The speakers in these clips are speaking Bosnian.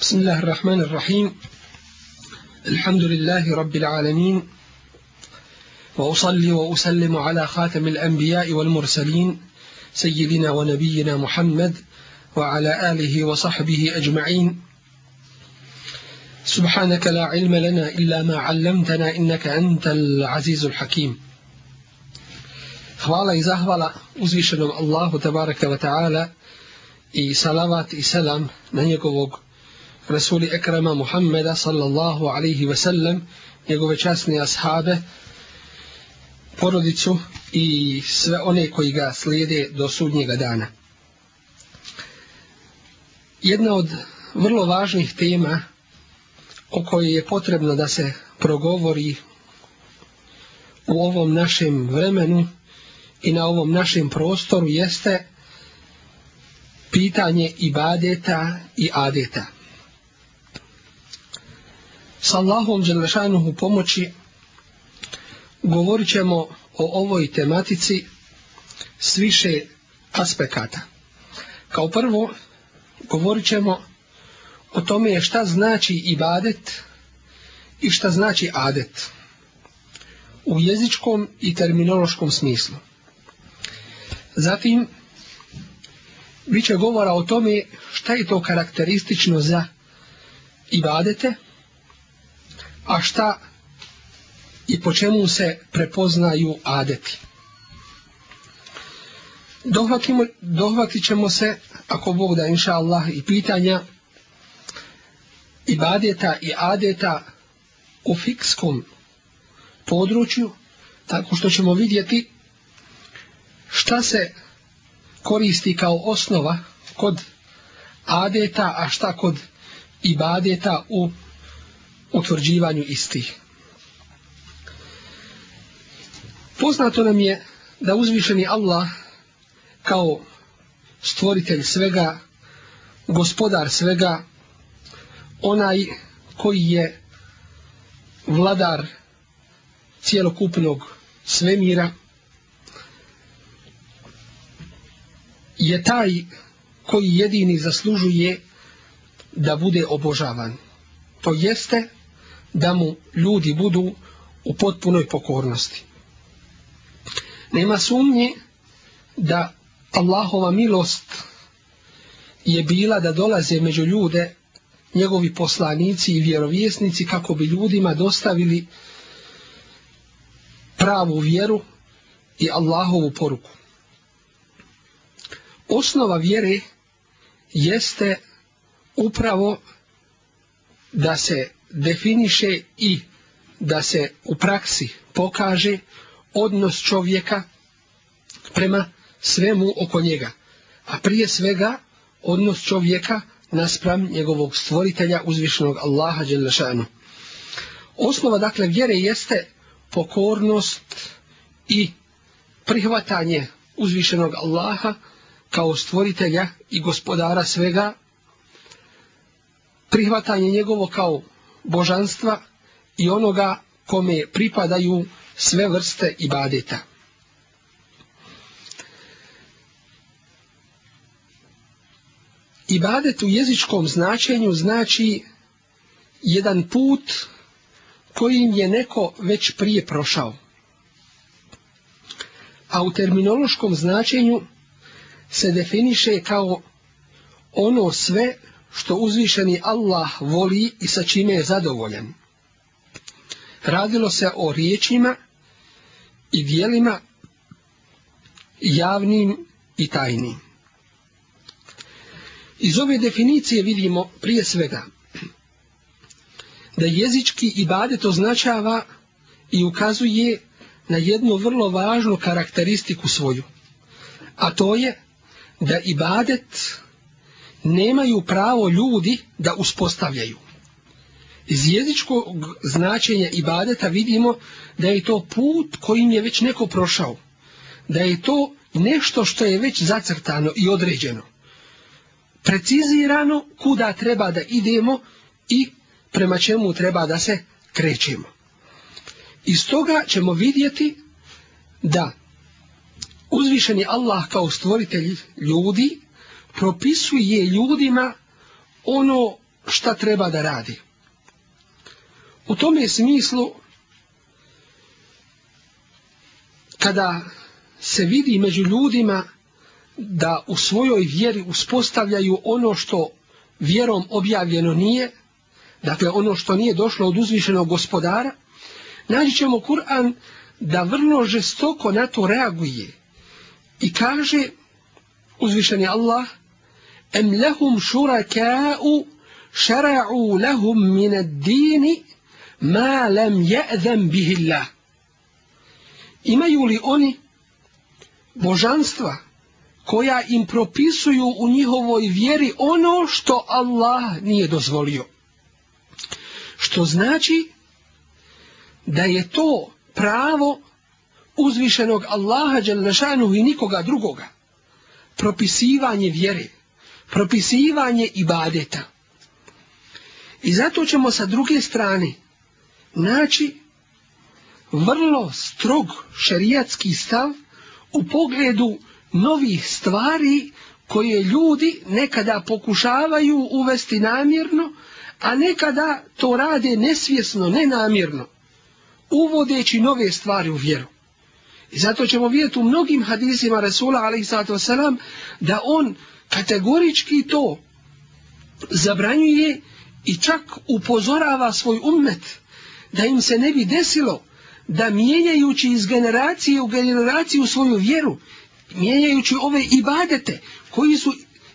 بسم الله الرحمن الرحيم الحمد لله رب العالمين وأصلي وأسلم على خاتم الأنبياء والمرسلين سيدنا ونبينا محمد وعلى آله وصحبه أجمعين سبحانك لا علم لنا إلا ما علمتنا إنك أنت العزيز الحكيم Hvala i zahvala uzvišenom Allahu tabaraka wa ta'ala i salavat i selam na njegovog Rasuli Ekrema Muhammeda sallallahu alaihi ve sellem, njegove časne ashabe, porodicu i sve one koji ga slijede do sudnjega dana. Jedna od vrlo važnih tema o kojoj je potrebno da se progovori u ovom našem vremenu i na ovom našem prostoru jeste pitanje ibadeta i adeta. I sa Allahom Đelešanuhu pomoći govorit ćemo o ovoj tematici s više aspekata. Kao prvo, govorit ćemo o tome šta znači ibadet i šta znači adet u jezičkom i terminološkom smislu. Zatim, bit će govora o tome šta je to karakteristično za ibadete, a šta i po čemu se prepoznaju adeti. Dohvatimo, dohvatit ćemo se, ako Bog da inša Allah, i pitanja i badeta i adeta u fikskom području, tako što ćemo vidjeti šta se koristi kao osnova kod adeta, a šta kod ibadeta u fikskom području utvrđivanju istih. Poznato nam je da uzvišeni Allah kao stvoritelj svega, gospodar svega, onaj koji je vladar cijelokupnog svemira, je taj koji jedini zaslužuje da bude obožavan. To jeste da mu ljudi budu u potpunoj pokornosti. Nema sumnje da Allahova milost je bila da dolaze među ljude njegovi poslanici i vjerovjesnici kako bi ljudima dostavili pravu vjeru i Allahovu poruku. Osnova vjere jeste upravo da se definiše i da se u praksi pokaže odnos čovjeka prema svemu oko njega. A prije svega odnos čovjeka naspram njegovog stvoritelja uzvišenog Allaha Đelešanu. Osnova dakle vjere jeste pokornost i prihvatanje uzvišenog Allaha kao stvoritelja i gospodara svega, prihvatanje njegovo kao božanstva i onoga kome pripadaju sve vrste ibadeta. Ibadet u jezičkom značenju znači jedan put kojim je neko već prije prošao. A u terminološkom značenju se definiše kao ono sve što uzvišeni Allah voli i sa čime je zadovoljen. Radilo se o riječima i dijelima javnim i tajnim. Iz ove definicije vidimo prije svega da jezički ibadet označava i ukazuje na jednu vrlo važnu karakteristiku svoju, a to je da ibadet... badet nemaju pravo ljudi da uspostavljaju. Iz jezičkog značenja ibadeta vidimo da je to put kojim je već neko prošao. Da je to nešto što je već zacrtano i određeno. Precizirano kuda treba da idemo i prema čemu treba da se krećemo. Iz toga ćemo vidjeti da uzvišeni Allah kao stvoritelj ljudi propisuje ljudima ono šta treba da radi. U tome smislu, kada se vidi među ljudima da u svojoj vjeri uspostavljaju ono što vjerom objavljeno nije, dakle ono što nije došlo od uzvišenog gospodara, nađi ćemo Kur'an da vrlo žestoko na to reaguje i kaže uzvišeni Allah, أم لهم شركاء شرعوا لهم من الدين ما لم يأذن به الله إما يولي أني بجانستوى koja im propisuju u njihovoj vjeri ono što Allah nije dozvolio. Što znači da je to pravo uzvišenog Allaha Đalešanu i nikoga drugoga propisivanje vjere propisivanje ibadeta. I zato ćemo sa druge strane naći vrlo strog šerijatski stav u pogledu novih stvari koje ljudi nekada pokušavaju uvesti namjerno, a nekada to rade nesvjesno, nenamjerno, uvodeći nove stvari u vjeru. I zato ćemo vidjeti u mnogim hadisima Resula, ali i sada da on kategorički to zabranjuje i čak upozorava svoj ummet da im se ne bi desilo da mijenjajući iz generacije u generaciju svoju vjeru, mijenjajući ove ibadete koji su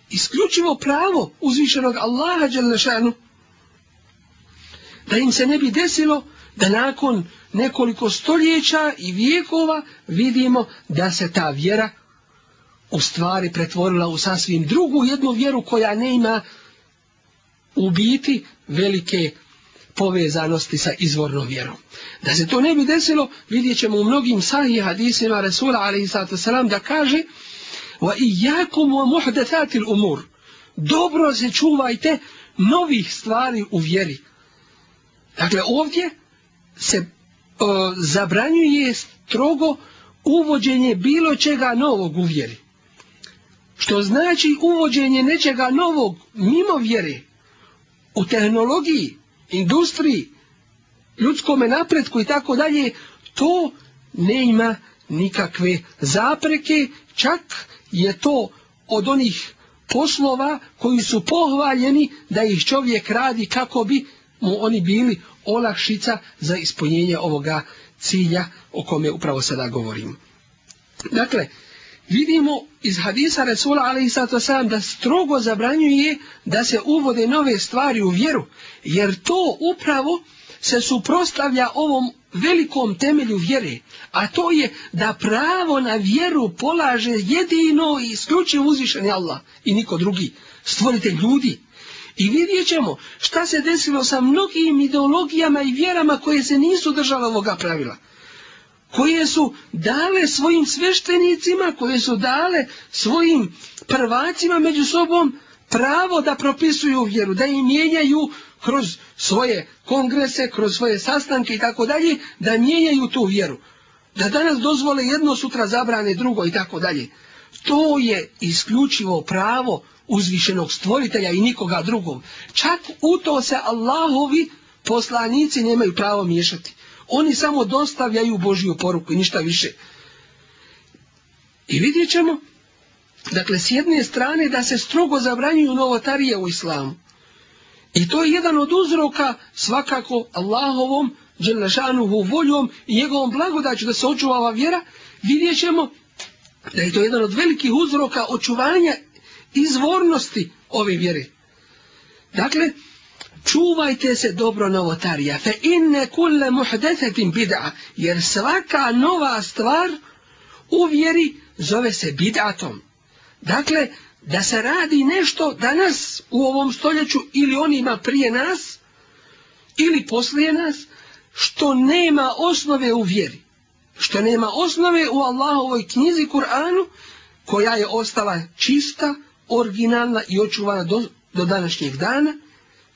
isključivo pravo uzvišenog Allaha Đelešanu, da im se ne bi desilo da nakon nekoliko stoljeća i vijekova vidimo da se ta vjera u stvari pretvorila u sasvim drugu jednu vjeru koja ne ima u biti velike povezanosti sa izvornom vjerom. Da se to ne bi desilo, vidjet ćemo u mnogim sahih hadisima Resula a.s. da kaže wa iyakum wa muhdathatil umur dobro se čuvajte novih stvari u vjeri. Dakle, ovdje se o, e, zabranjuje strogo uvođenje bilo čega novog u vjeri što znači uvođenje nečega novog mimo vjere u tehnologiji, industriji, ljudskome napretku i tako dalje, to ne ima nikakve zapreke, čak je to od onih poslova koji su pohvaljeni da ih čovjek radi kako bi mu oni bili olakšica za ispunjenje ovoga cilja o kome upravo sada govorim. Dakle, vidimo iz hadisa Resula alaihissalatu wasalam da strogo zabranjuje da se uvode nove stvari u vjeru, jer to upravo se suprostavlja ovom velikom temelju vjere, a to je da pravo na vjeru polaže jedino i isključivo uzvišeni Allah i niko drugi, stvorite ljudi. I vidjet ćemo šta se desilo sa mnogim ideologijama i vjerama koje se nisu držale ovoga pravila koje su dale svojim sveštenicima, koje su dale svojim prvacima među sobom pravo da propisuju vjeru, da im mijenjaju kroz svoje kongrese, kroz svoje sastanke i tako dalje, da mijenjaju tu vjeru. Da danas dozvole jedno, sutra zabrane drugo i tako dalje. To je isključivo pravo uzvišenog stvoritelja i nikoga drugog. Čak u to se Allahovi poslanici nemaju pravo miješati. Oni samo dostavljaju Božiju poruku i ništa više. I vidjet ćemo, dakle, s jedne strane da se strogo zabranjuju novotarije u islamu. I to je jedan od uzroka svakako Allahovom, Đelešanuhu voljom i njegovom blagodaću da se očuvava vjera, vidjet ćemo da je to jedan od velikih uzroka očuvanja izvornosti ove vjere. Dakle, čuvajte se dobro novotarija fe inne kulle muhdesetim bid'a jer svaka nova stvar u vjeri zove se bid'atom dakle da se radi nešto danas u ovom stoljeću ili onima prije nas ili poslije nas što nema osnove u vjeri što nema osnove u Allahovoj knjizi Kur'anu koja je ostala čista originalna i očuvana do, do današnjeg dana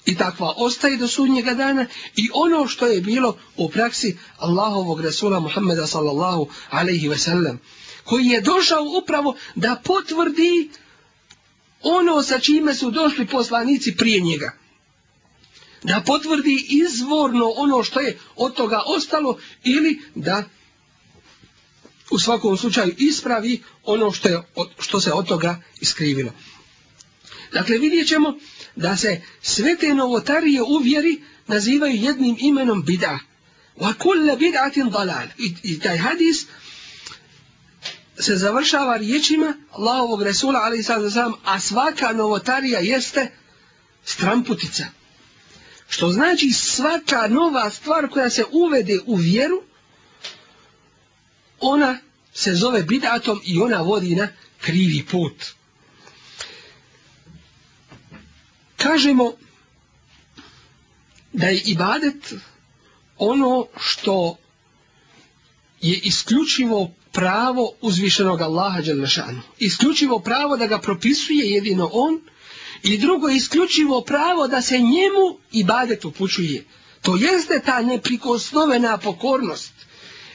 i takva ostaje do sudnjega dana i ono što je bilo u praksi Allahovog Resula Muhammeda sallallahu alaihi ve sellem koji je došao upravo da potvrdi ono sa čime su došli poslanici prije njega da potvrdi izvorno ono što je od toga ostalo ili da u svakom slučaju ispravi ono što, je, što se od toga iskrivilo dakle vidjet ćemo da se sve te novotarije u vjeri nazivaju jednim imenom bida. Wa kulla bid'atin dalal. I, I taj hadis se završava riječima Allahovog Resula, ali sad za sam, a svaka novotarija jeste stramputica. Što znači svaka nova stvar koja se uvede u vjeru, ona se zove bidatom i ona vodi na krivi put. kažemo da je ibadet ono što je isključivo pravo uzvišenog Allaha Đalešanu. Isključivo pravo da ga propisuje jedino on i drugo isključivo pravo da se njemu ibadet upućuje. To jeste ta neprikosnovena pokornost.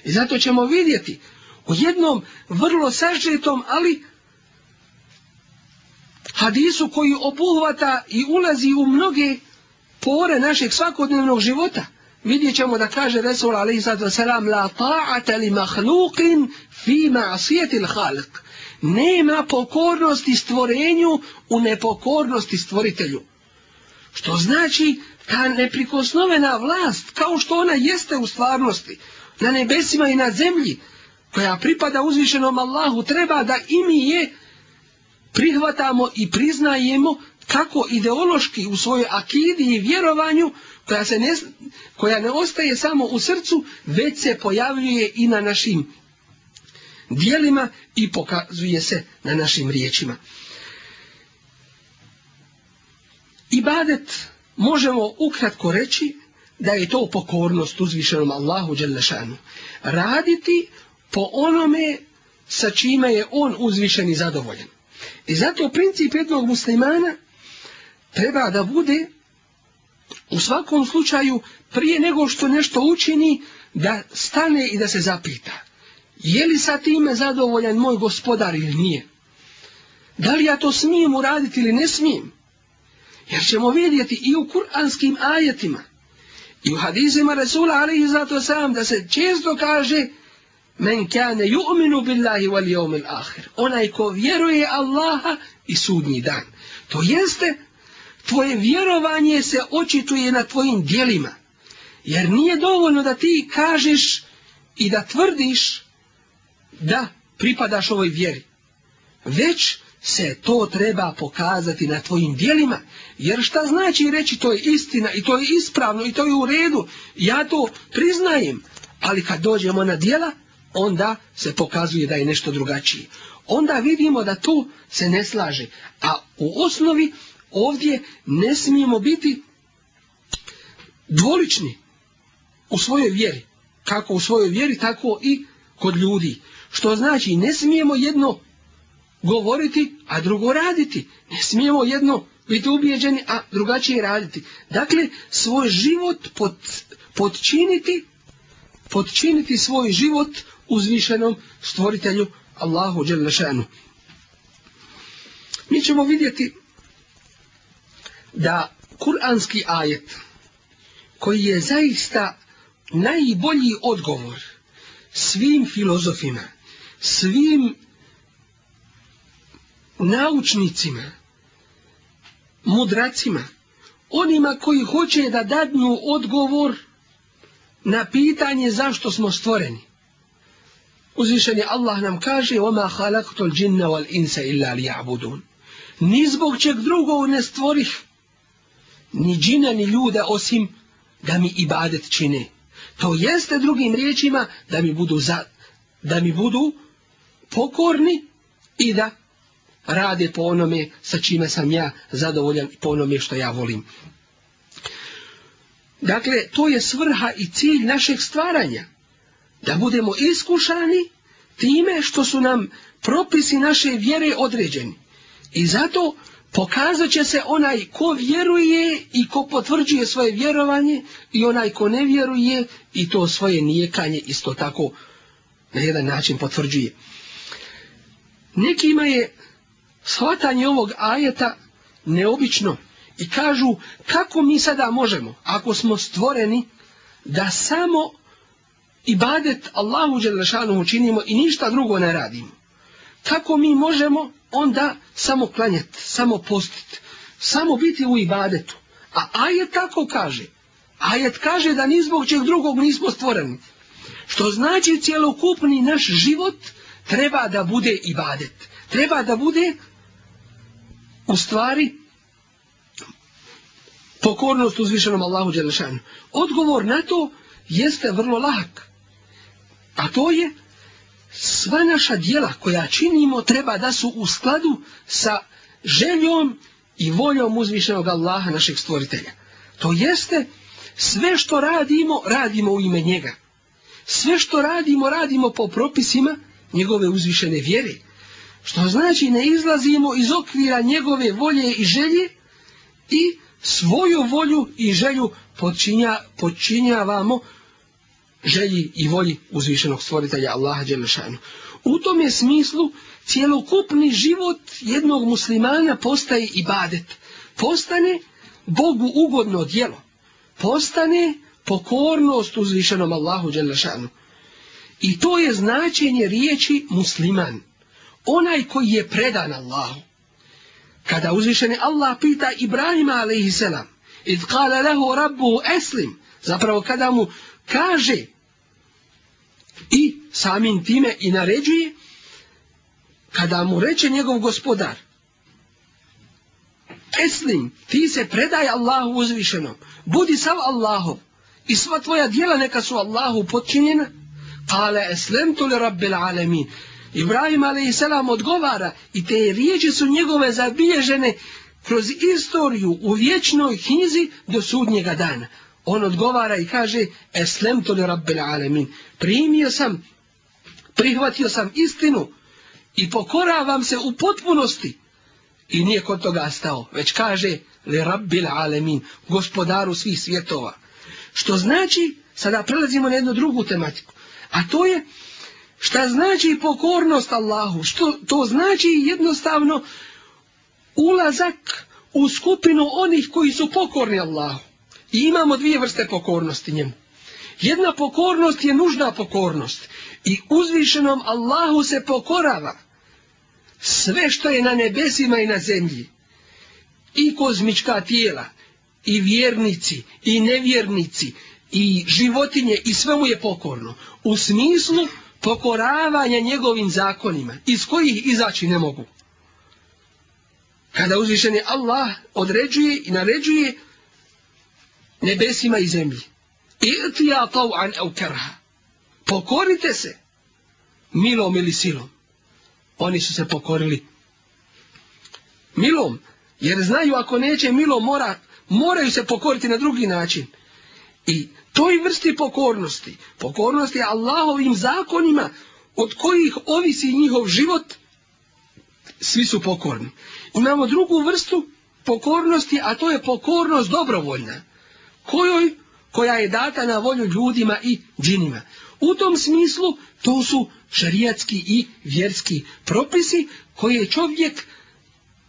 I zato ćemo vidjeti u jednom vrlo sažetom, ali hadisu koji opuhvata i ulazi u mnoge pore našeg svakodnevnog života. Vidjet ćemo da kaže Resul a.s. La ta'ata li mahlukin fi ma'asijetil halq. Nema pokornosti stvorenju u nepokornosti stvoritelju. Što znači ta neprikosnovena vlast kao što ona jeste u stvarnosti na nebesima i na zemlji koja pripada uzvišenom Allahu treba da imi je mi je prihvatamo i priznajemo tako ideološki u svojoj akidi i vjerovanju koja, se ne, koja ne ostaje samo u srcu, već se pojavljuje i na našim dijelima i pokazuje se na našim riječima. Ibadet možemo ukratko reći da je to pokornost uzvišenom Allahu Đelešanu. Raditi po onome sa čime je on uzvišen i zadovoljen. I zato princip jednog muslimana treba da bude u svakom slučaju prije nego što nešto učini da stane i da se zapita. Je li sa time zadovoljan moj gospodar ili nije? Da li ja to smijem uraditi ili ne smijem? Jer ćemo vidjeti i u kuranskim ajetima i u hadizima Resula alaihi zato sam da se često kaže da men kane yu'minu billahi wal yawmil akhir onaj ko vjeruje Allaha i sudnji dan to jeste tvoje vjerovanje se očituje na tvojim djelima jer nije dovoljno da ti kažeš i da tvrdiš da pripadaš ovoj vjeri već se to treba pokazati na tvojim dijelima. Jer šta znači reći to je istina i to je ispravno i to je u redu. Ja to priznajem. Ali kad dođemo na dijela, onda se pokazuje da je nešto drugačije. Onda vidimo da tu se ne slaže. A u osnovi ovdje ne smijemo biti dvolični u svojoj vjeri. Kako u svojoj vjeri, tako i kod ljudi. Što znači, ne smijemo jedno govoriti, a drugo raditi. Ne smijemo jedno biti ubijeđeni, a drugačije raditi. Dakle, svoj život pod, podčiniti, podčiniti svoj život učiniti uzvišenom stvoritelju Allahu Đelešenu. Mi ćemo vidjeti da kuranski ajet koji je zaista najbolji odgovor svim filozofima, svim naučnicima, mudracima, onima koji hoće da dadnu odgovor na pitanje zašto smo stvoreni. Uzvišeni Allah nam kaže: "Oma khalaqtul jinna wal insa illa liya'budun." Ni zbog čeg drugog ne stvorih ni džina ni ljude osim da mi ibadet čine. To jeste drugim riječima da mi budu za, da mi budu pokorni i da rade po onome sa čime sam ja zadovoljan i po onome što ja volim. Dakle, to je svrha i cilj našeg stvaranja da budemo iskušani time što su nam propisi naše vjere određeni. I zato pokazat će se onaj ko vjeruje i ko potvrđuje svoje vjerovanje i onaj ko ne vjeruje i to svoje nijekanje isto tako na jedan način potvrđuje. Nekima je shvatanje ovog ajeta neobično i kažu kako mi sada možemo ako smo stvoreni da samo ibadet Allahu Đelešanuhu činimo i ništa drugo ne radimo. Kako mi možemo onda samo klanjati, samo postiti, samo biti u ibadetu? A ajet tako kaže. Ajet kaže da ni zbog čeg drugog nismo stvoreni. Što znači cjelokupni naš život treba da bude ibadet. Treba da bude u stvari pokornost uzvišenom Allahu Đelešanu. Odgovor na to jeste vrlo lahak. A to je, sva naša dijela koja činimo treba da su u skladu sa željom i voljom uzvišenog Allaha, našeg stvoritelja. To jeste, sve što radimo, radimo u ime njega. Sve što radimo, radimo po propisima njegove uzvišene vjere. Što znači ne izlazimo iz okvira njegove volje i želje i svoju volju i želju počinja, počinjavamo učinjavamo želji i volji uzvišenog stvoritelja Allaha Đelešanu. U tom je smislu cijelokupni život jednog muslimana postaje ibadet. Postane Bogu ugodno djelo. Postane pokornost uzvišenom Allahu Đelešanu. I to je značenje riječi musliman. Onaj koji je predan Allahu. Kada uzvišeni Allah pita Ibrahima alaihi selam, id kala lehu rabbu eslim, zapravo kada mu kaže i samim time i naređuje kada mu reče njegov gospodar Eslim, ti se predaj Allahu uzvišenom, budi sav Allahov i sva tvoja dijela neka su Allahu potčinjena kale eslem tu li rabbil alemin Ibrahim a.s. odgovara i te riječi su njegove zabilježene kroz istoriju u vječnoj knjizi do sudnjega dana. On odgovara i kaže Eslem to li rabbel alemin. Primio sam, prihvatio sam istinu i pokoravam se u potpunosti. I nije kod toga stao, već kaže li rabbel alemin, gospodaru svih svjetova. Što znači, sada prelazimo na jednu drugu tematiku, a to je šta znači pokornost Allahu, što to znači jednostavno ulazak u skupinu onih koji su pokorni Allahu. I imamo dvije vrste pokornosti njemu. Jedna pokornost je nužna pokornost. I uzvišenom Allahu se pokorava sve što je na nebesima i na zemlji. I kozmička tijela, i vjernici, i nevjernici, i životinje, i sve mu je pokorno. U smislu pokoravanja njegovim zakonima, iz kojih izaći ne mogu. Kada uzvišen je Allah određuje i naređuje, nebesima i zemlji. Irtija tov an eukerha. Pokorite se milom ili silom. Oni su se pokorili milom. Jer znaju ako neće milom mora, moraju se pokoriti na drugi način. I toj vrsti pokornosti, pokornosti Allahovim zakonima od kojih ovisi njihov život, svi su pokorni. Imamo drugu vrstu pokornosti, a to je pokornost dobrovoljna kojoj, koja je data na volju ljudima i džinima. U tom smislu to su šarijatski i vjerski propisi koje čovjek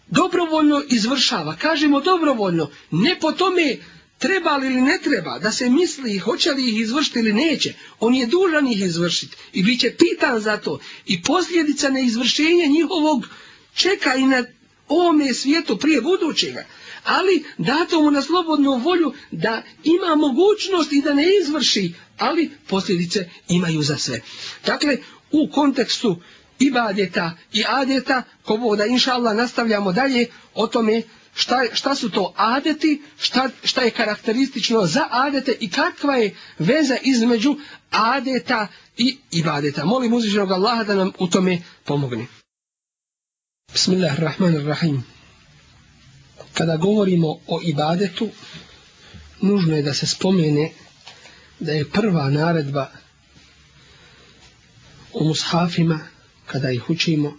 dobrovoljno izvršava. Kažemo dobrovoljno, ne po tome treba li ili ne treba da se misli hoće li ih izvršiti ili neće. On je dužan ih izvršiti i bit će pitan za to. I posljedica neizvršenja njihovog čeka i na ovome svijetu prije budućega ali dato mu na slobodnu volju da ima mogućnost i da ne izvrši, ali posljedice imaju za sve. Dakle, u kontekstu i badjeta i adjeta, ko voda inša Allah, nastavljamo dalje o tome šta, šta su to adeti, šta, šta je karakteristično za adete i kakva je veza između adeta i ibadeta. Molim uzvišenog Allaha da nam u tome pomogne. Bismillahirrahmanirrahim. Kada govorimo o ibadetu, nužno je da se spomene da je prva naredba o mushafima, kada ih učimo,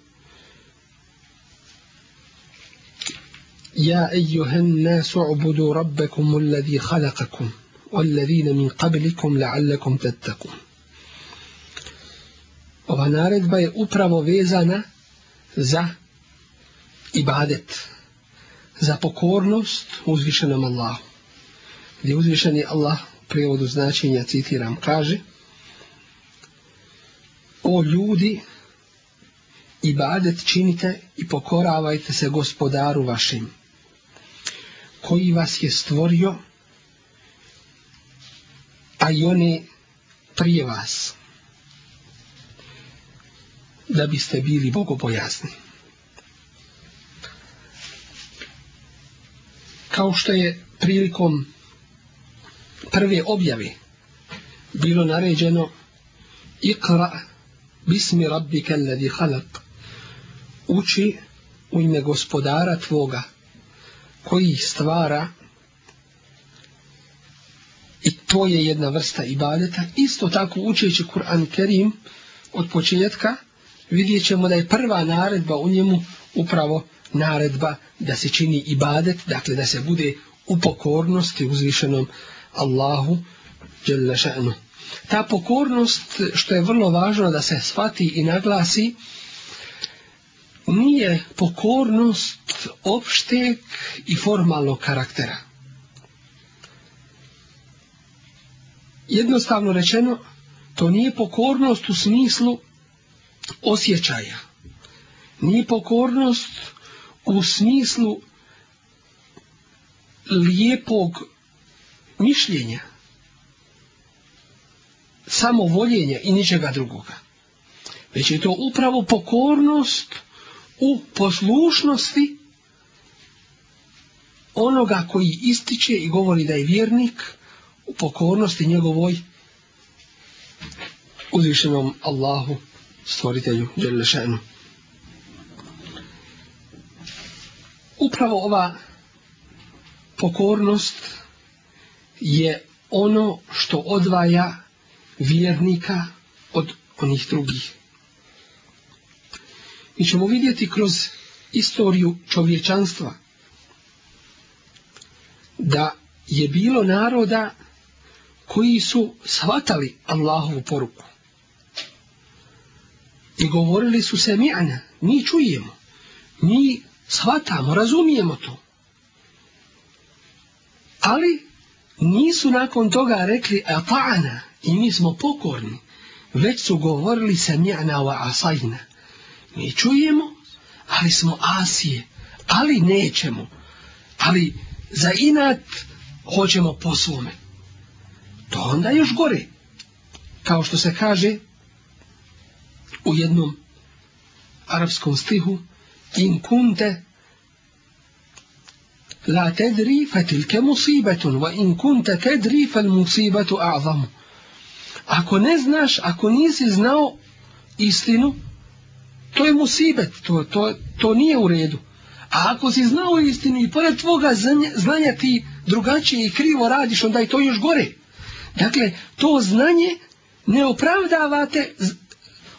Ja ejuhen nasu obudu rabbekum ulladhi halakakum, ulladhina min kablikum la'allakum tettakum. Ova naredba je upravo vezana za ibadet, za pokornost uzvišenom Allahu. Gdje uzvišeni Allah u prijevodu značenja, citiram, kaže O ljudi, ibadet činite i pokoravajte se gospodaru vašim, koji vas je stvorio, a i one prije vas, da biste bili bogobojazni. kao što je prilikom prve objave bilo naređeno ikra bismi rabbika alladhi khalaq uči u ime gospodara tvoga koji ih stvara i to je jedna vrsta ibadeta isto tako učeći Kur'an Kerim od početka vidjet ćemo da je prva naredba u njemu upravo naredba da se čini ibadet, dakle da se bude u pokornosti uzvišenom Allahu Đelešanu. Ta pokornost, što je vrlo važno da se shvati i naglasi, nije pokornost opšteg i formalnog karaktera. Jednostavno rečeno, to nije pokornost u smislu osjećaja, ni pokornost u smislu lijepog mišljenja, samovoljenja i ničega drugoga. Već je to upravo pokornost u poslušnosti onoga koji ističe i govori da je vjernik u pokornosti njegovoj uzvišenom Allahu stvoritelju Đerlešenu. Mm. upravo ova pokornost je ono što odvaja vjernika od onih drugih. Mi ćemo vidjeti kroz istoriju čovječanstva da je bilo naroda koji su shvatali Allahovu poruku. I govorili su se mi, Ana, mi čujemo, mi Svatamo, razumijemo to. Ali nisu nakon toga rekli ata'ana i mi smo pokorni, već su govorili sami'na wa asajna. Mi čujemo, ali smo asije, ali nećemo, ali za inat hoćemo po svome. To onda još gore. Kao što se kaže u jednom arapskom stihu, in kunte la tedri fa tilke musibetun wa in kunte tedri fa il musibetu a'zamu ako ne znaš, ako nisi znao istinu to je musibet, to, to, to nije u redu a ako si znao istinu i pored tvoga znanja ti drugačije i krivo radiš onda je to još gore dakle, to znanje ne opravdavate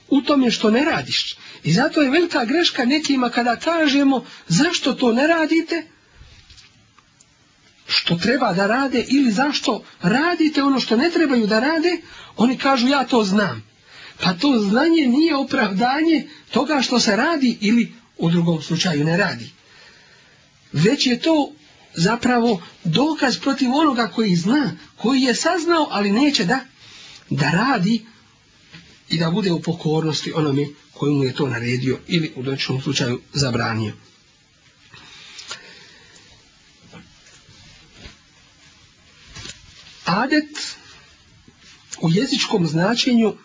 u tome što ne radiš I zato je velika greška nekima kada kažemo zašto to ne radite, što treba da rade ili zašto radite ono što ne trebaju da rade, oni kažu ja to znam. Pa to znanje nije opravdanje toga što se radi ili u drugom slučaju ne radi. Već je to zapravo dokaz protiv onoga koji zna, koji je saznao, ali neće da, da radi i da bude u pokornosti onome koji mu je to naredio ili u dočnom slučaju zabranio. Adet u jezičkom značenju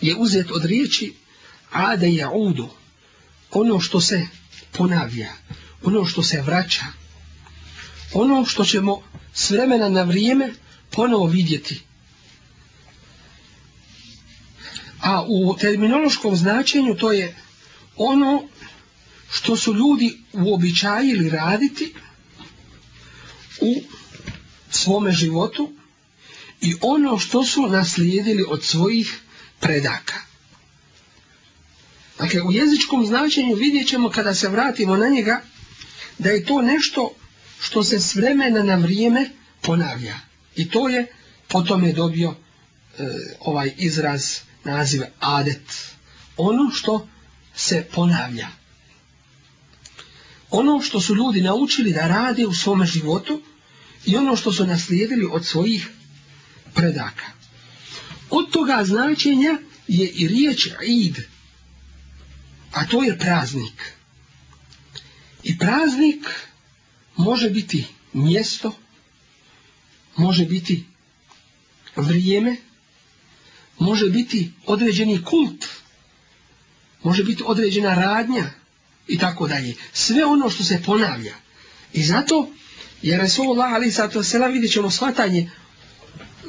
je uzet od riječi ade ja udu, ono što se ponavlja, ono što se vraća, ono što ćemo s vremena na vrijeme ponovo vidjeti, a u terminološkom značenju to je ono što su ljudi uobičajili raditi u svome životu i ono što su naslijedili od svojih predaka. Dakle, u jezičkom značenju vidjet ćemo kada se vratimo na njega da je to nešto što se s vremena na vrijeme ponavlja. I to je potom je dobio e, ovaj izraz izraz nazive adet. Ono što se ponavlja. Ono što su ljudi naučili da rade u svome životu i ono što su naslijedili od svojih predaka. Od toga značenja je i riječ id, a to je praznik. I praznik može biti mjesto, može biti vrijeme, može biti određeni kult, može biti određena radnja i tako dalje. Sve ono što se ponavlja. I zato je Resulullah Ali Sato Sela vidjet ćemo shvatanje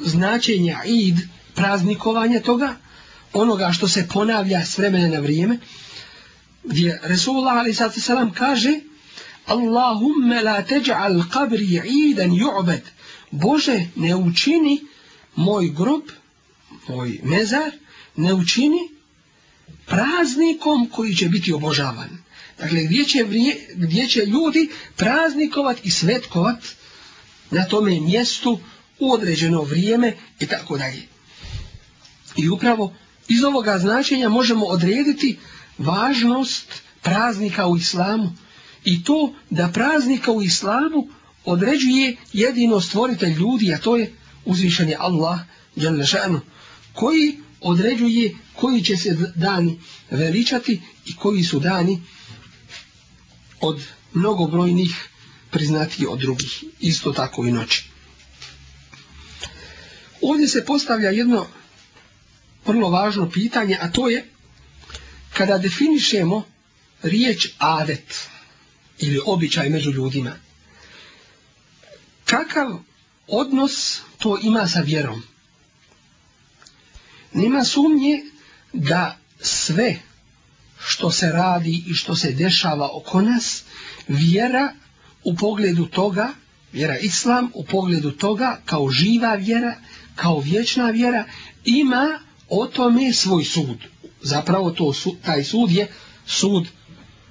značenja id praznikovanja toga, onoga što se ponavlja s vremena na vrijeme, gdje Resulullah Ali Sato Sela kaže Allahumme la teđa'al qabri idan ju'bed Bože ne učini moj grob ovaj mezar ne učini praznikom koji će biti obožavan. Dakle, gdje će, vrije, gdje će ljudi praznikovat i svetkovat na tome mjestu u određeno vrijeme i tako dalje. I upravo iz ovoga značenja možemo odrediti važnost praznika u islamu i to da praznika u islamu određuje jedino stvoritelj ljudi, a to je uzvišenje Allah, djel nešanu koji određuje koji će se dani veličati i koji su dani od mnogobrojnih priznati od drugih isto tako i noći ovdje se postavlja jedno vrlo važno pitanje a to je kada definišemo riječ adet ili običaj među ljudima kakav odnos to ima sa vjerom Nima sumnje da sve što se radi i što se dešava oko nas, vjera u pogledu toga, vjera Islam u pogledu toga kao živa vjera, kao vječna vjera, ima o tome svoj sud. Zapravo to, taj sud je sud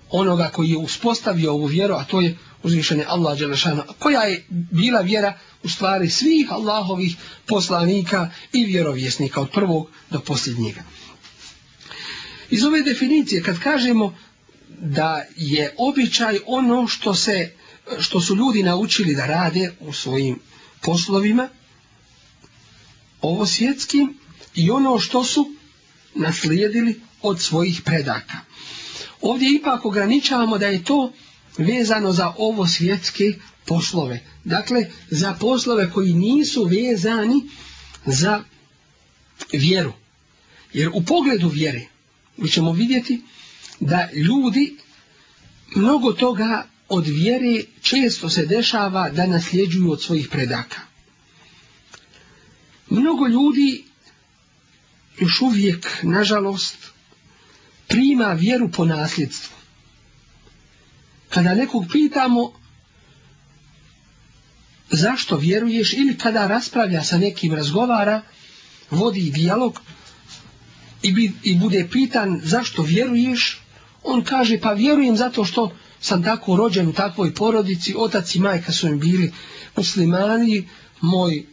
onoga koji je uspostavio ovu vjeru, a to je uzvišenje Allah Đelešana, koja je bila vjera u stvari svih Allahovih poslanika i vjerovjesnika od prvog do posljednjega. Iz ove definicije kad kažemo da je običaj ono što se što su ljudi naučili da rade u svojim poslovima ovo svjetskim i ono što su naslijedili od svojih predaka. Ovdje ipak ograničavamo da je to vezano za ovo svjetske poslove. Dakle, za poslove koji nisu vezani za vjeru. Jer u pogledu vjere mi ćemo vidjeti da ljudi mnogo toga od vjere često se dešava da nasljeđuju od svojih predaka. Mnogo ljudi još uvijek, nažalost, prima vjeru po nasljedstvu kada nekog pitamo zašto vjeruješ ili kada raspravlja sa nekim razgovara, vodi dijalog i, bi, i bude pitan zašto vjeruješ, on kaže pa vjerujem zato što sam tako rođen u takvoj porodici, otac i majka su im bili muslimani, moj e,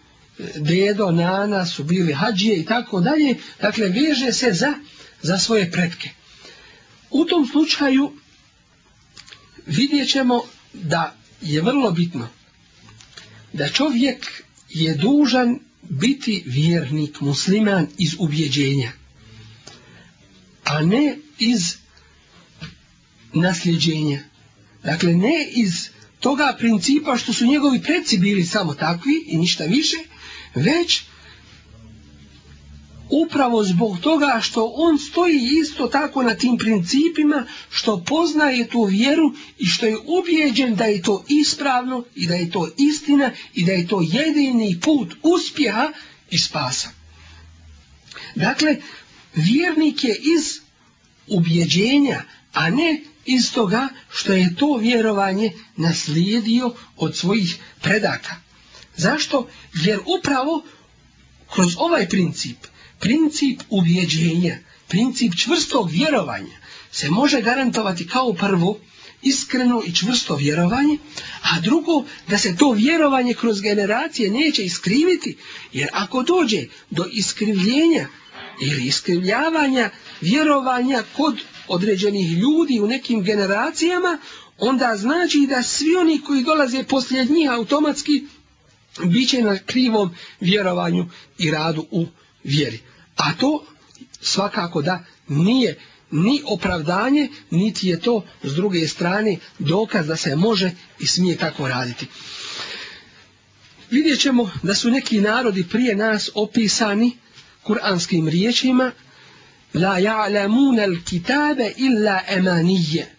dedo, nana su bili hađije i tako dalje, dakle veže se za, za svoje pretke. U tom slučaju vidjet ćemo da je vrlo bitno da čovjek je dužan biti vjernik musliman iz ubjeđenja, a ne iz nasljeđenja. Dakle, ne iz toga principa što su njegovi preci bili samo takvi i ništa više, već upravo zbog toga što on stoji isto tako na tim principima što poznaje tu vjeru i što je ubijeđen da je to ispravno i da je to istina i da je to jedini put uspjeha i spasa. Dakle, vjernik je iz ubjeđenja, a ne iz toga što je to vjerovanje naslijedio od svojih predaka. Zašto? Jer upravo kroz ovaj princip – princip uvjeđenja, princip čvrstog vjerovanja se može garantovati kao prvo iskreno i čvrsto vjerovanje, a drugo da se to vjerovanje kroz generacije neće iskriviti, jer ako dođe do iskrivljenja ili iskrivljavanja vjerovanja kod određenih ljudi u nekim generacijama, onda znači da svi oni koji dolaze poslije njih automatski bit će na krivom vjerovanju i radu u vjerovanju vjeri. A to svakako da nije ni opravdanje, niti je to s druge strane dokaz da se može i smije tako raditi. Vidjet ćemo da su neki narodi prije nas opisani kuranskim riječima La ja'lamuna al-kitabe illa emanije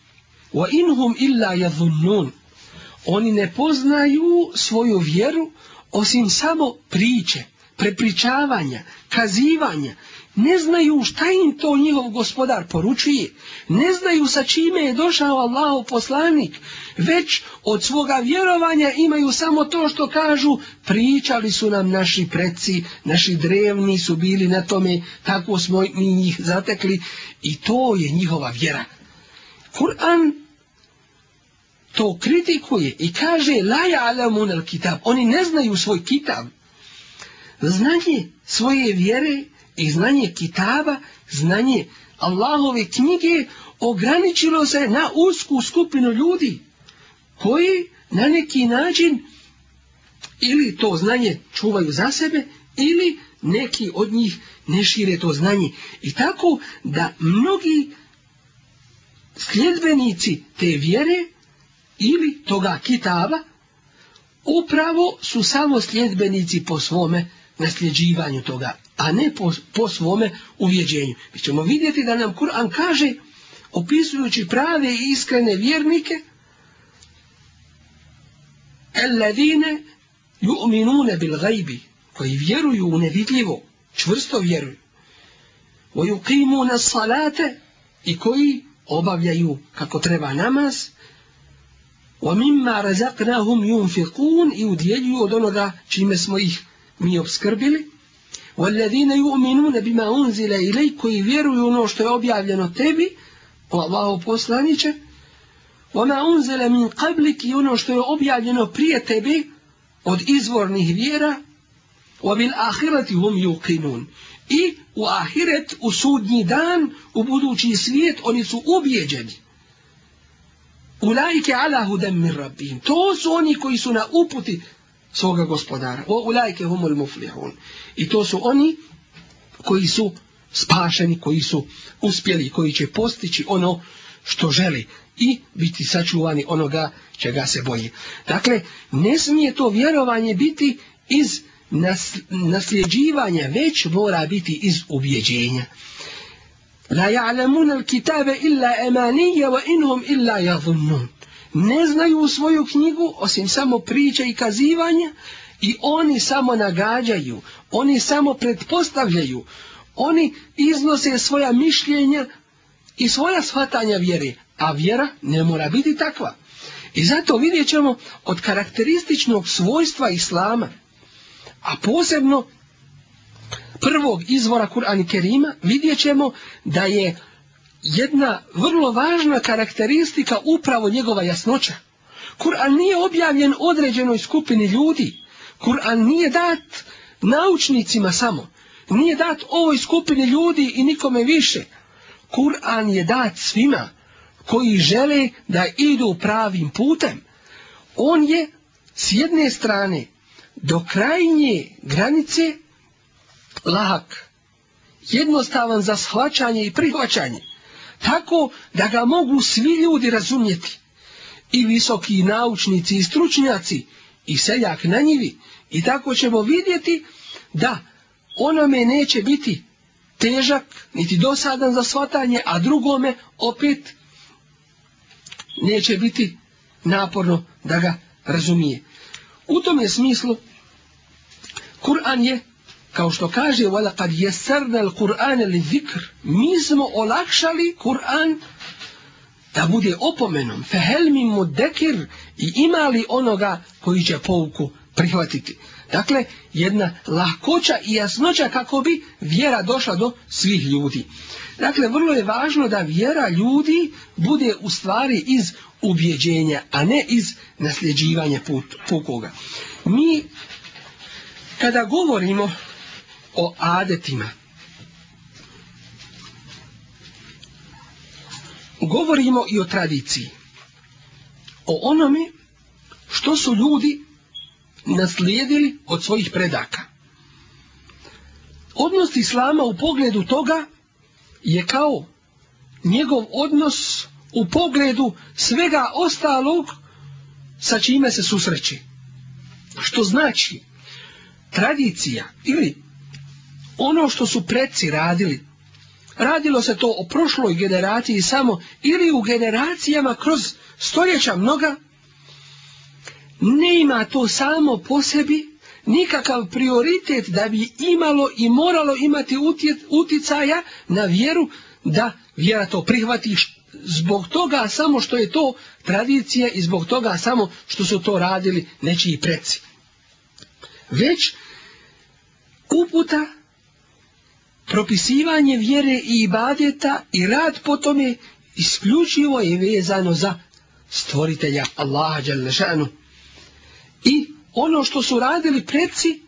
wa inhum illa yadhunnun Oni ne poznaju svoju vjeru osim samo priče prepričavanja, kazivanja, ne znaju šta im to njihov gospodar poručuje, ne znaju sa čime je došao Allahov poslanik, već od svoga vjerovanja imaju samo to što kažu, pričali su nam naši preci, naši drevni su bili na tome, tako smo mi njih zatekli i to je njihova vjera. Kur'an to kritikuje i kaže la ya'lamun al-kitab oni ne znaju svoj kitab znanje svoje vjere i znanje kitaba, znanje Allahove knjige ograničilo se na usku skupinu ljudi koji na neki način ili to znanje čuvaju za sebe ili neki od njih ne šire to znanje. I tako da mnogi sljedbenici te vjere ili toga kitaba upravo su samo sljedbenici po svome znanju nasljeđivanju toga, a ne po, po svome uvjeđenju. Mi ćemo vidjeti da nam Kur'an kaže, opisujući prave i iskrene vjernike, Eladine ju'minune bil gajbi, koji vjeruju u nevidljivo, čvrsto vjeruju. Voju kimu na salate i koji obavljaju kako treba namaz, وَمِمَّا رَزَقْنَهُمْ يُنْفِقُونَ i udjeljuju od onoga čime smo ih mi obskrbili والذين يؤمنون بما انزل اليك ويرون ono što je objavljeno tebi o Allahu poslanice وما انزل من قبلك ono što je objavljeno prije tebe od izvornih vjera وبالاخره هم يوقنون i u ahiret u sudnji dan u budući svijet oni su ubijeđeni ulaike ala hudem min rabbihim to su oni koji su na uputi svoga gospodara. O ulajke humul muflihun. I to su oni koji su spašeni, koji su uspjeli, koji će postići ono što želi i biti sačuvani onoga čega se boji. Dakle, ne smije to vjerovanje biti iz nas, nasljeđivanja, već mora biti iz ubjeđenja. La ja'lamuna al-kitabe illa emanija wa inhum illa yadhunnun ne znaju svoju knjigu osim samo priča i kazivanja i oni samo nagađaju, oni samo pretpostavljaju, oni iznose svoja mišljenja i svoja shvatanja vjere, a vjera ne mora biti takva. I zato vidjet ćemo od karakterističnog svojstva Islama, a posebno prvog izvora Kur'an i Kerima, vidjet ćemo da je uh, jedna vrlo važna karakteristika upravo njegova jasnoća. Kur'an nije objavljen određenoj skupini ljudi. Kur'an nije dat naučnicima samo. Nije dat ovoj skupini ljudi i nikome više. Kur'an je dat svima koji žele da idu pravim putem. On je s jedne strane do krajnje granice lahak. Jednostavan za shvaćanje i prihvaćanje tako da ga mogu svi ljudi razumjeti. I visoki naučnici i stručnjaci i seljak na njivi. I tako ćemo vidjeti da onome neće biti težak, niti dosadan za shvatanje, a drugome opet neće biti naporno da ga razumije. U tom je smislu, Kur'an je kao što kaže wala kad yassarna al-Qur'an li-dhikr mi smo olakšali Kur'an da bude opomenom fa hal min mudakkir i imali onoga koji će pouku prihvatiti dakle jedna lahkoća i jasnoća kako bi vjera došla do svih ljudi dakle vrlo je važno da vjera ljudi bude u stvari iz ubjeđenja a ne iz nasljeđivanja pukoga mi kada govorimo o adetima. Govorimo i o tradiciji. O onome što su ljudi naslijedili od svojih predaka. Odnos islama u pogledu toga je kao njegov odnos u pogledu svega ostalog sa čime se susreći. Što znači tradicija ili ono što su preci radili. Radilo se to o prošloj generaciji samo ili u generacijama kroz stoljeća mnoga. Ne ima to samo po sebi nikakav prioritet da bi imalo i moralo imati uticaja na vjeru da vjera to prihvati zbog toga samo što je to tradicija i zbog toga samo što su to radili nečiji preci. Već uputa propisivanje vjere i ibadeta i rad po tome isključivo je vezano za stvoritelja Allaha Đalešanu. I ono što su radili predci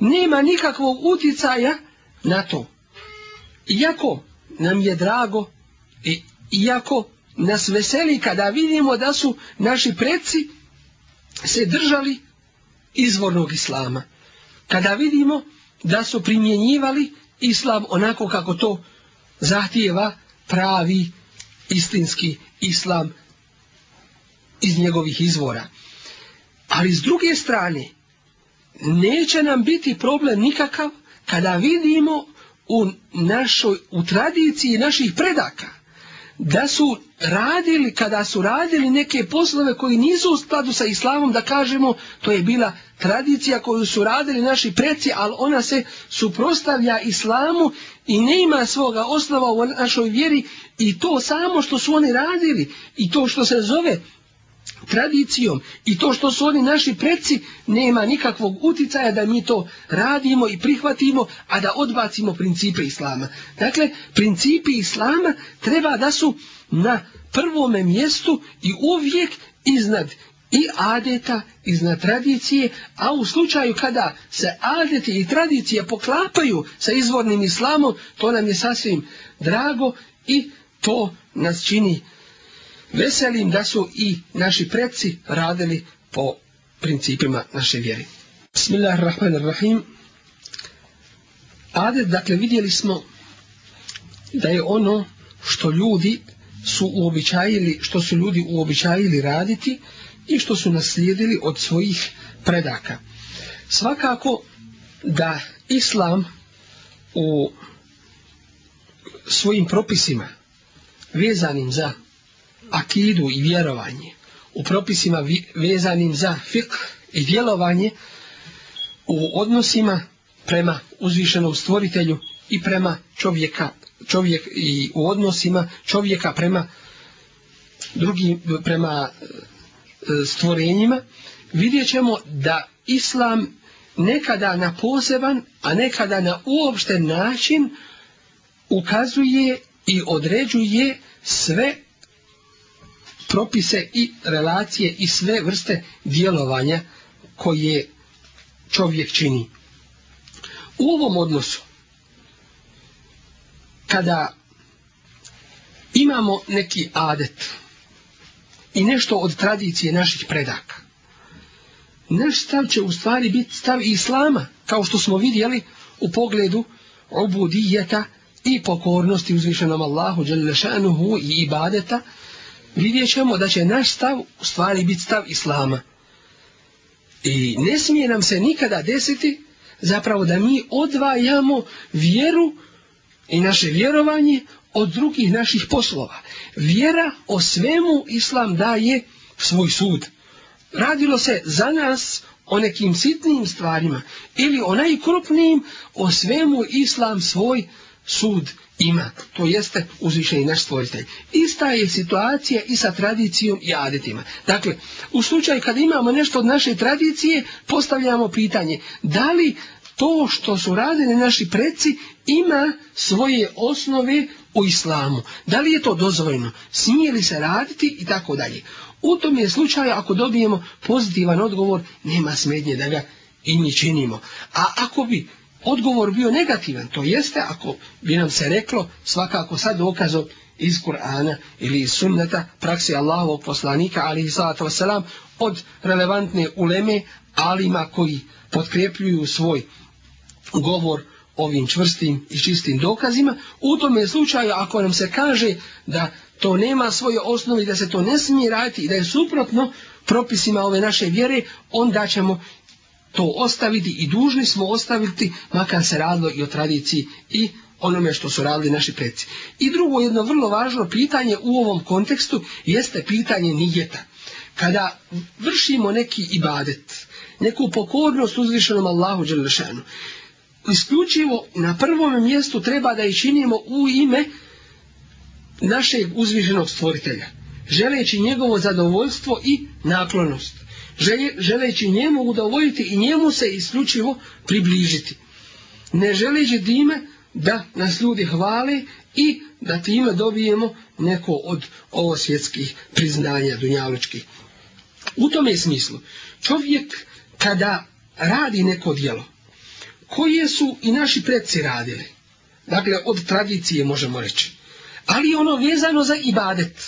nema nikakvog uticaja na to. Iako nam je drago i iako nas veseli kada vidimo da su naši predci se držali izvornog islama. Kada vidimo da su primjenjivali islam onako kako to zahtijeva pravi istinski islam iz njegovih izvora. Ali s druge strane, neće nam biti problem nikakav kada vidimo u, našoj, u tradiciji naših predaka da su radili, kada su radili neke poslove koji nisu u skladu sa islamom, da kažemo, to je bila tradicija koju su radili naši preci, ali ona se suprostavlja islamu i ne ima svoga osnova u našoj vjeri i to samo što su oni radili i to što se zove tradicijom i to što su oni naši preci nema nikakvog uticaja da mi to radimo i prihvatimo a da odbacimo principe islama dakle principi islama treba da su na prvome mjestu i uvijek iznad i adeta iznad tradicije a u slučaju kada se adete i tradicije poklapaju sa izvornim islamom to nam je sasvim drago i to nas čini uh, veselim da su i naši predci radili po principima naše vjeri. Bismillahirrahmanirrahim. Ade, dakle, vidjeli smo da je ono što ljudi su uobičajili, što su ljudi uobičajili raditi i što su naslijedili od svojih predaka. Svakako da islam u svojim propisima vezanim za akidu i vjerovanje u propisima vezanim za fik i djelovanje u odnosima prema uzvišenom stvoritelju i prema čovjeka čovjek i u odnosima čovjeka prema drugim prema e, stvorenjima vidjet ćemo da islam nekada na poseban a nekada na uopšten način ukazuje i određuje sve propise i relacije i sve vrste djelovanja koje čovjek čini. U ovom odnosu, kada imamo neki adet i nešto od tradicije naših predaka, naš stav će u stvari biti stav islama, kao što smo vidjeli u pogledu obudijeta i pokornosti uzvišenom Allahu, i ibadeta, vidjet ćemo da će naš stav u stvari biti stav Islama. I ne smije nam se nikada desiti zapravo da mi odvajamo vjeru i naše vjerovanje od drugih naših poslova. Vjera o svemu Islam daje svoj sud. Radilo se za nas o nekim sitnim stvarima ili o najkrupnijim o svemu Islam svoj sud ima, to jeste uzvišeni naš stvoritelj. Ista je situacija i sa tradicijom i adetima. Dakle, u slučaju kad imamo nešto od naše tradicije, postavljamo pitanje, da li to što su radili naši preci ima svoje osnove u islamu? Da li je to dozvoljno? Smije li se raditi i tako dalje? U tom je slučaju, ako dobijemo pozitivan odgovor, nema smetnje da ga i ni činimo. A ako bi odgovor bio negativan. To jeste, ako bi nam se reklo, svakako sad dokazom iz Kur'ana ili iz sunneta praksi Allahovog poslanika, ali i salatu wasalam, od relevantne uleme alima koji potkrepljuju svoj govor ovim čvrstim i čistim dokazima. U tome slučaju, ako nam se kaže da to nema svoje osnovi, da se to ne smije raditi i da je suprotno propisima ove naše vjere, onda ćemo to ostaviti i dužni smo ostaviti makar se radilo i o tradiciji i onome što su radili naši preci. I drugo jedno vrlo važno pitanje u ovom kontekstu jeste pitanje nijeta. Kada vršimo neki ibadet, neku pokornost uzvišenom Allahu Đelešanu, isključivo na prvom mjestu treba da i činimo u ime našeg uzvišenog stvoritelja, želeći njegovo zadovoljstvo i naklonost želeći njemu udovoljiti i njemu se isključivo približiti. Ne želeći dime da nas ljudi hvali i da time dobijemo neko od ovo svjetskih priznanja dunjaločkih. U tom je smislu, čovjek kada radi neko dijelo, koje su i naši predci radili, dakle od tradicije možemo reći, ali ono vezano za ibadet,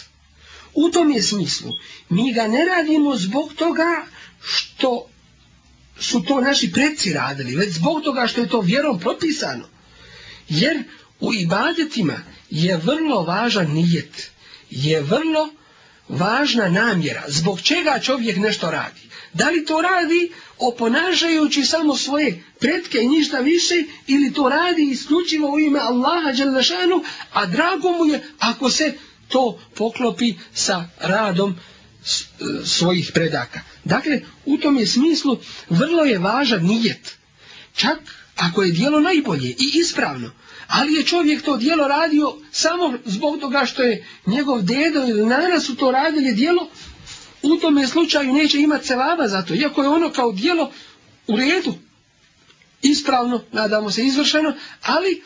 U tom je smislu, mi ga ne radimo zbog toga što su to naši predci radili, već zbog toga što je to vjerom propisano. Jer u ibadetima je vrlo važan nijet, je vrlo važna namjera zbog čega čovjek nešto radi. Da li to radi oponažajući samo svoje pretke i ništa više, ili to radi isključivo u ime Allaha Đalešanu, a drago mu je ako se to poklopi sa radom e, svojih predaka. Dakle, u tom je smislu vrlo je važan nijet. Čak ako je dijelo najbolje i ispravno, ali je čovjek to dijelo radio samo zbog toga što je njegov dedo ili naras u to radili dijelo, u tom je slučaju neće imat se vaba za to, iako je ono kao dijelo u redu, ispravno, nadamo se, izvršeno, ali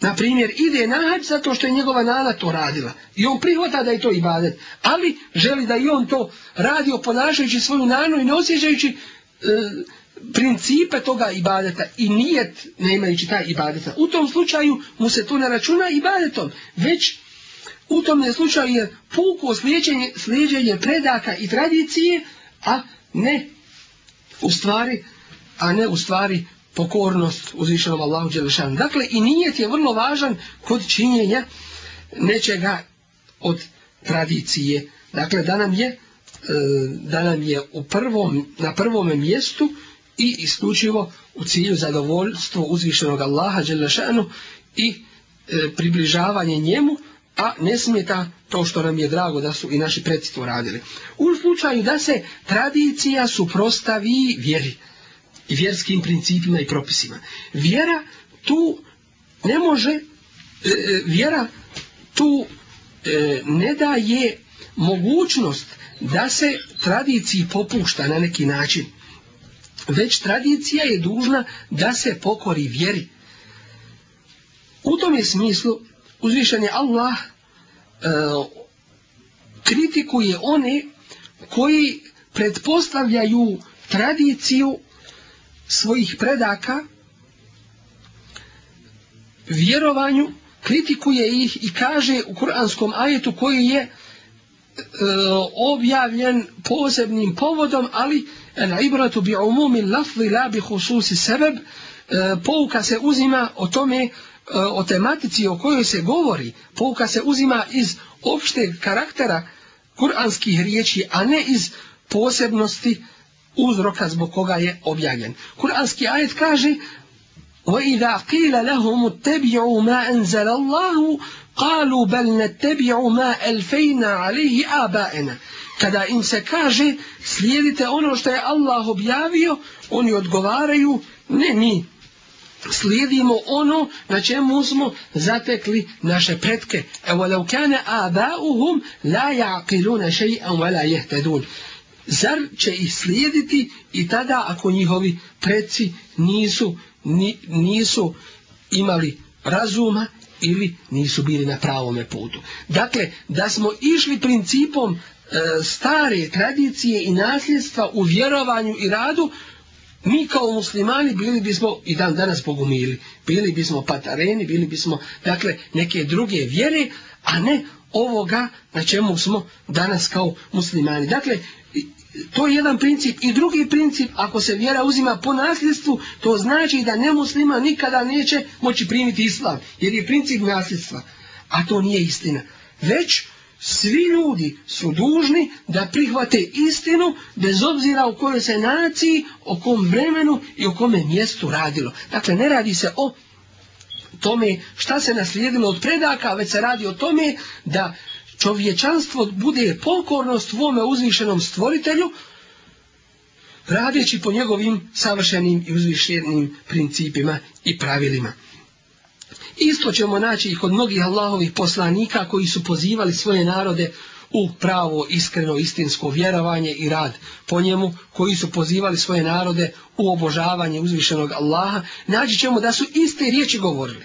Na primjer, ide na hađ zato što je njegova nana to radila. I on prihvata da je to ibadet. Ali želi da i on to radi oponašajući svoju nanu i ne osjećajući e, principe toga ibadeta i nijet ne imajući taj ibadeta. U tom slučaju mu se to ne računa ibadetom, već u tom je slučaju je puko slijeđenje, slijeđenje predaka i tradicije, a ne u stvari a ne u stvari pokornost uzvišenom Allahu Đelešan. Dakle, i nijet je vrlo važan kod činjenja nečega od tradicije. Dakle, da nam je, e, da nam je u prvom, na prvom mjestu i isključivo u cilju zadovoljstvo uzvišenog Allaha Đelešanu i e, približavanje njemu, a ne smeta to što nam je drago da su i naši predstvo radili. U slučaju da se tradicija suprostavi vjeri, i vjerskim principima i propisima. Vjera tu ne može, e, e, vjera tu e, ne daje mogućnost da se tradiciji popušta na neki način. Već tradicija je dužna da se pokori vjeri. U tom je smislu uzvišan je Allah e, kritikuje one koji pretpostavljaju tradiciju svojih predaka vjerovanju kritikuje ih i kaže u kuranskom ajetu koji je e, objavljen posebnim povodom ali na ibratu bi umumi lafli la bi hususi sebeb e, pouka se uzima o tome e, o tematici o kojoj se govori pouka se uzima iz opšteg karaktera kuranskih riječi a ne iz posebnosti e, uzroka zbog koga je objavljen. Kur'anski ajet kaže وَإِذَا قِيلَ لَهُمُ اتَّبِعُوا مَا أَنْزَلَ اللَّهُ قَالُوا بَلْ نَتَّبِعُوا مَا أَلْفَيْنَا عَلَيْهِ آبَائِنَا Kada im se kaže slijedite ono što je Allah objavio, oni odgovaraju ne mi, slijedimo ono na čemu smo zatekli naše predke. أَوَلَوْ كَانَ آبَاؤُهُمْ لَا يَعْقِلُونَ شَيْئًا وَلَا يَهْتَدُونَ zar će ih slijediti i tada ako njihovi preci nisu, nisu imali razuma ili nisu bili na pravome putu. Dakle, da smo išli principom e, stare tradicije i nasljedstva u vjerovanju i radu, mi kao muslimani bili bismo i dan danas pogumili, bili bismo patareni, bili bismo dakle neke druge vjere, a ne ovoga na čemu smo danas kao muslimani. Dakle, to je jedan princip i drugi princip ako se vjera uzima po nasljedstvu to znači da nemuslima nikada neće moći primiti islam jer je princip nasljedstva a to nije istina već svi ljudi su dužni da prihvate istinu bez obzira u kojoj se naciji o kom vremenu i o kome mjestu radilo dakle ne radi se o tome šta se naslijedilo od predaka već se radi o tome da čovječanstvo bude pokorno svome uzvišenom stvoritelju, radeći po njegovim savršenim i uzvišenim principima i pravilima. Isto ćemo naći i kod mnogih Allahovih poslanika koji su pozivali svoje narode u pravo, iskreno, istinsko vjerovanje i rad po njemu, koji su pozivali svoje narode u obožavanje uzvišenog Allaha, naći ćemo da su iste riječi govorili.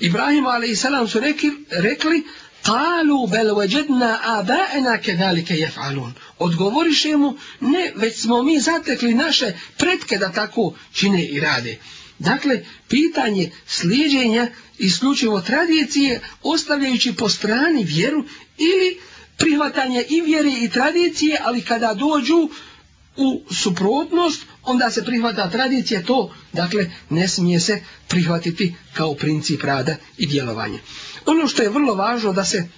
Ibrahim a.s. su rekli, rekli Kalu bel veđedna abaena kedalike jefalun. Odgovoriše mu, ne, već smo mi zatekli naše pretke da tako čine i rade. Dakle, pitanje slijedjenja isključivo tradicije, ostavljajući po strani vjeru ili prihvatanje i vjere i tradicije, ali kada dođu u suprotnost, onda se prihvata tradicije, to, dakle, ne smije se prihvatiti kao princip rada i djelovanja. Ono što je vrlo važno da se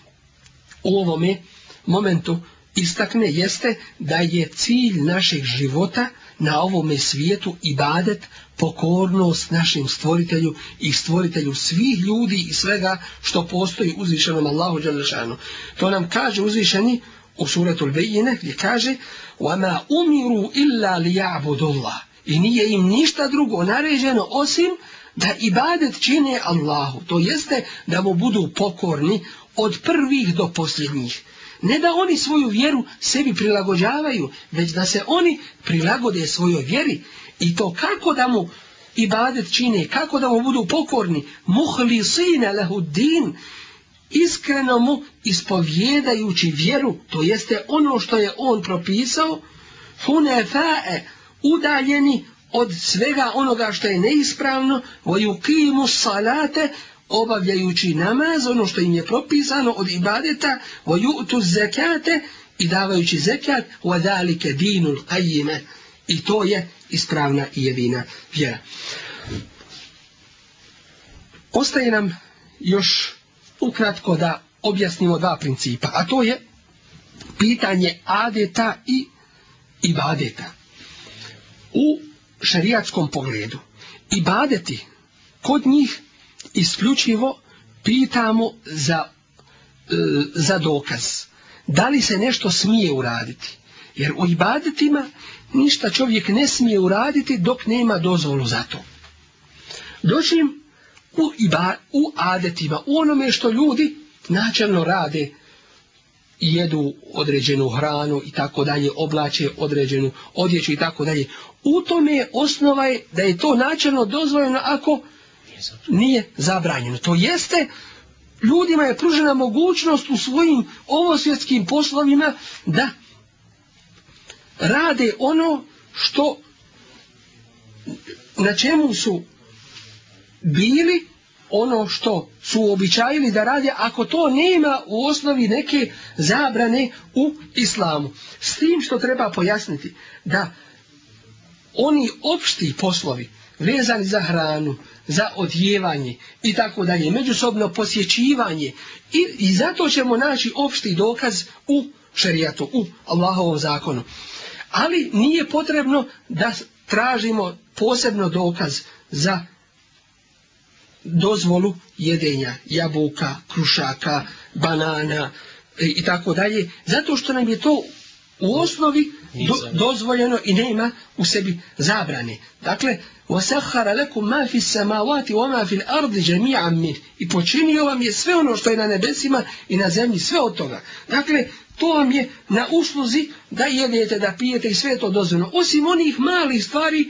u ovome momentu istakne jeste da je cilj našeg života na ovome svijetu ibadet pokornost našim stvoritelju i stvoritelju svih ljudi i svega što postoji uzvišenom Allahu Đalešanu. To nam kaže uzvišeni u suratul Bejine gdje kaže وَمَا أُمِرُوا إِلَّا لِيَعْبُدُ اللَّهِ I nije im ništa drugo naređeno osim da ibadet čine Allahu, to jeste da mu budu pokorni od prvih do posljednjih. Ne da oni svoju vjeru sebi prilagođavaju, već da se oni prilagode svojoj vjeri i to kako da mu ibadet čine, kako da mu budu pokorni, muhlisine lehuddin, iskreno mu ispovjedajući vjeru, to jeste ono što je on propisao, hunefae, udaljeni od svega onoga što je neispravno, vojukimu salate, obavljajući namaz, ono što im je propisano od ibadeta, vojutu zekate, i davajući zekat, vodalike dinul kajime. I to je ispravna i jedina vjera. Ostaje nam još ukratko da objasnimo dva principa, a to je pitanje adeta i ibadeta. U šerijatskom pogledu. I badeti kod njih isključivo pitamo za, e, za dokaz. Da li se nešto smije uraditi? Jer u ibadetima ništa čovjek ne smije uraditi dok nema dozvolu za to. Doćim u, iba, u adetima, u onome što ljudi načelno rade, jedu određenu hranu i tako dalje, oblače određenu odjeću i tako dalje. U tome je osnova je da je to načelno dozvoljeno ako nije zabranjeno. To jeste, ljudima je pružena mogućnost u svojim ovosvjetskim poslovima da rade ono što na čemu su bili ono što su običajili da radi ako to nema u osnovi neke zabrane u islamu. S tim što treba pojasniti da oni opšti poslovi vezani za hranu, za odjevanje i tako dalje, međusobno posjećivanje i, i zato ćemo naći opšti dokaz u šerijatu, u Allahovom zakonu. Ali nije potrebno da tražimo posebno dokaz za hranu dozvolu jedenja jabuka, krušaka, banana e, i tako dalje, zato što nam je to u osnovi do, dozvoljeno i nema u sebi zabrane. Dakle, وَسَحْهَرَ لَكُمْ مَا فِي السَّمَاوَاتِ وَمَا فِي الْأَرْضِ جَمِعًا مِنْ I počinio vam je sve ono što je na nebesima i na zemlji, sve od toga. Dakle, to vam je na usluzi da jedete, da pijete i sve to dozvoljeno. Osim onih malih stvari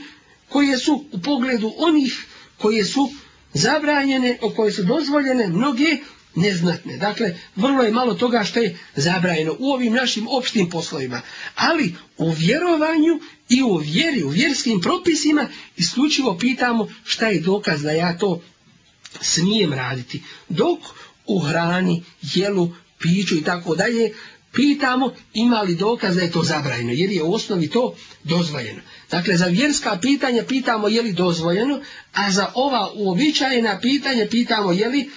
koje su u pogledu onih koje su zabranjene, o koje su dozvoljene, mnoge neznatne. Dakle, vrlo je malo toga što je zabranjeno u ovim našim opštim poslovima. Ali u vjerovanju i u vjeri, u vjerskim propisima, isključivo pitamo šta je dokaz da ja to smijem raditi. Dok u hrani, jelu, piću i tako dalje, pitamo ima li dokaz da je to zabrajeno, jer je u osnovi to dozvoljeno. Dakle, za vjerska pitanja pitamo je li dozvoljeno, a za ova uobičajena pitanja pitamo je li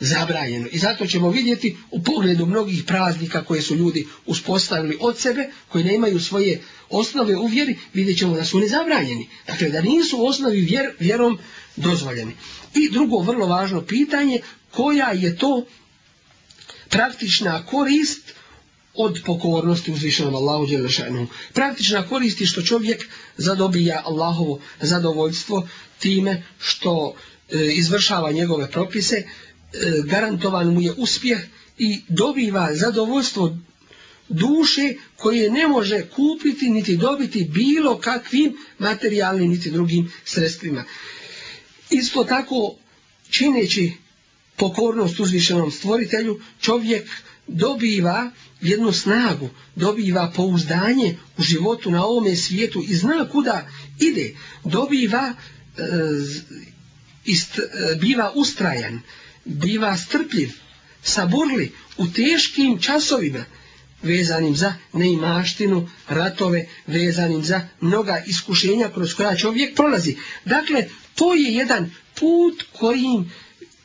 zabrajeno. I zato ćemo vidjeti u pogledu mnogih praznika koje su ljudi uspostavili od sebe, koji ne imaju svoje osnove u vjeri, vidjet ćemo da su nezabranjeni. Dakle, da nisu u osnovi vjer, vjerom dozvoljeni. I drugo vrlo važno pitanje, koja je to praktična korist koja od pokornosti uzvišenom Allahu Đelešanu. Praktična korist je što čovjek zadobija Allahovo zadovoljstvo time što e, izvršava njegove propise, e, garantovan mu je uspjeh i dobiva zadovoljstvo duše koje ne može kupiti niti dobiti bilo kakvim materijalnim niti drugim sredstvima. Isto tako čineći pokornost uzvišenom stvoritelju, čovjek uh, dobiva jednu snagu, dobiva pouzdanje u životu na ovome svijetu i zna kuda ide, dobiva, e, ist, e, biva ustrajan, biva strpljiv, saburli u teškim časovima vezanim za neimaštinu, ratove, vezanim za mnoga iskušenja kroz koja čovjek prolazi. Dakle, to je jedan put kojim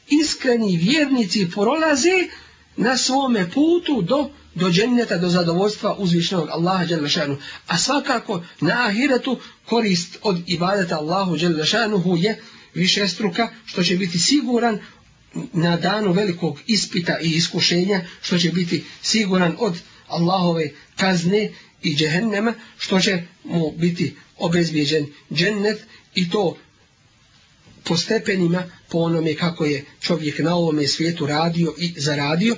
iskreni vjernici prolaze, na svome putu do do dženneta, do zadovoljstva uzvišnog Allaha Đelešanu. A svakako na ahiretu korist od ibadeta Allahu Đelešanu je više struka što će biti siguran na danu velikog ispita i iskušenja, što će biti siguran od Allahove kazne i džehennema, što će mu biti obezbijeđen džennet i to po stepenima po onome kako je čovjek na ovome svijetu radio i zaradio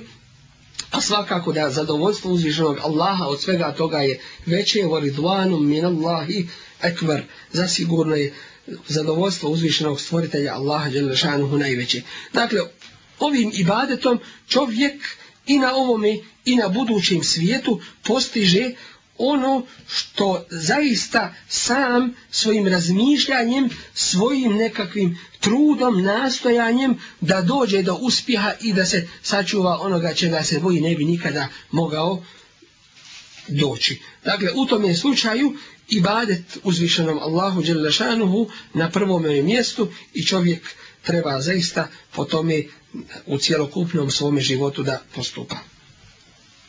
a svakako da zadovoljstvo uzvišenog Allaha od svega toga je veće u ridvanu min Allahi ekvar zasigurno je zadovoljstvo uzvišenog stvoritelja Allaha Đelešanuhu najveće dakle ovim ibadetom čovjek i na ovome i na budućem svijetu postiže ono što zaista sam svojim razmišljanjem, svojim nekakvim trudom, nastojanjem da dođe do uspjeha i da se sačuva onoga čega se boji ne bi nikada mogao doći. Dakle, u tom je slučaju ibadet uzvišenom Allahu Đelešanuhu na prvom mjestu i čovjek treba zaista po tome u cjelokupnom svome životu da postupa.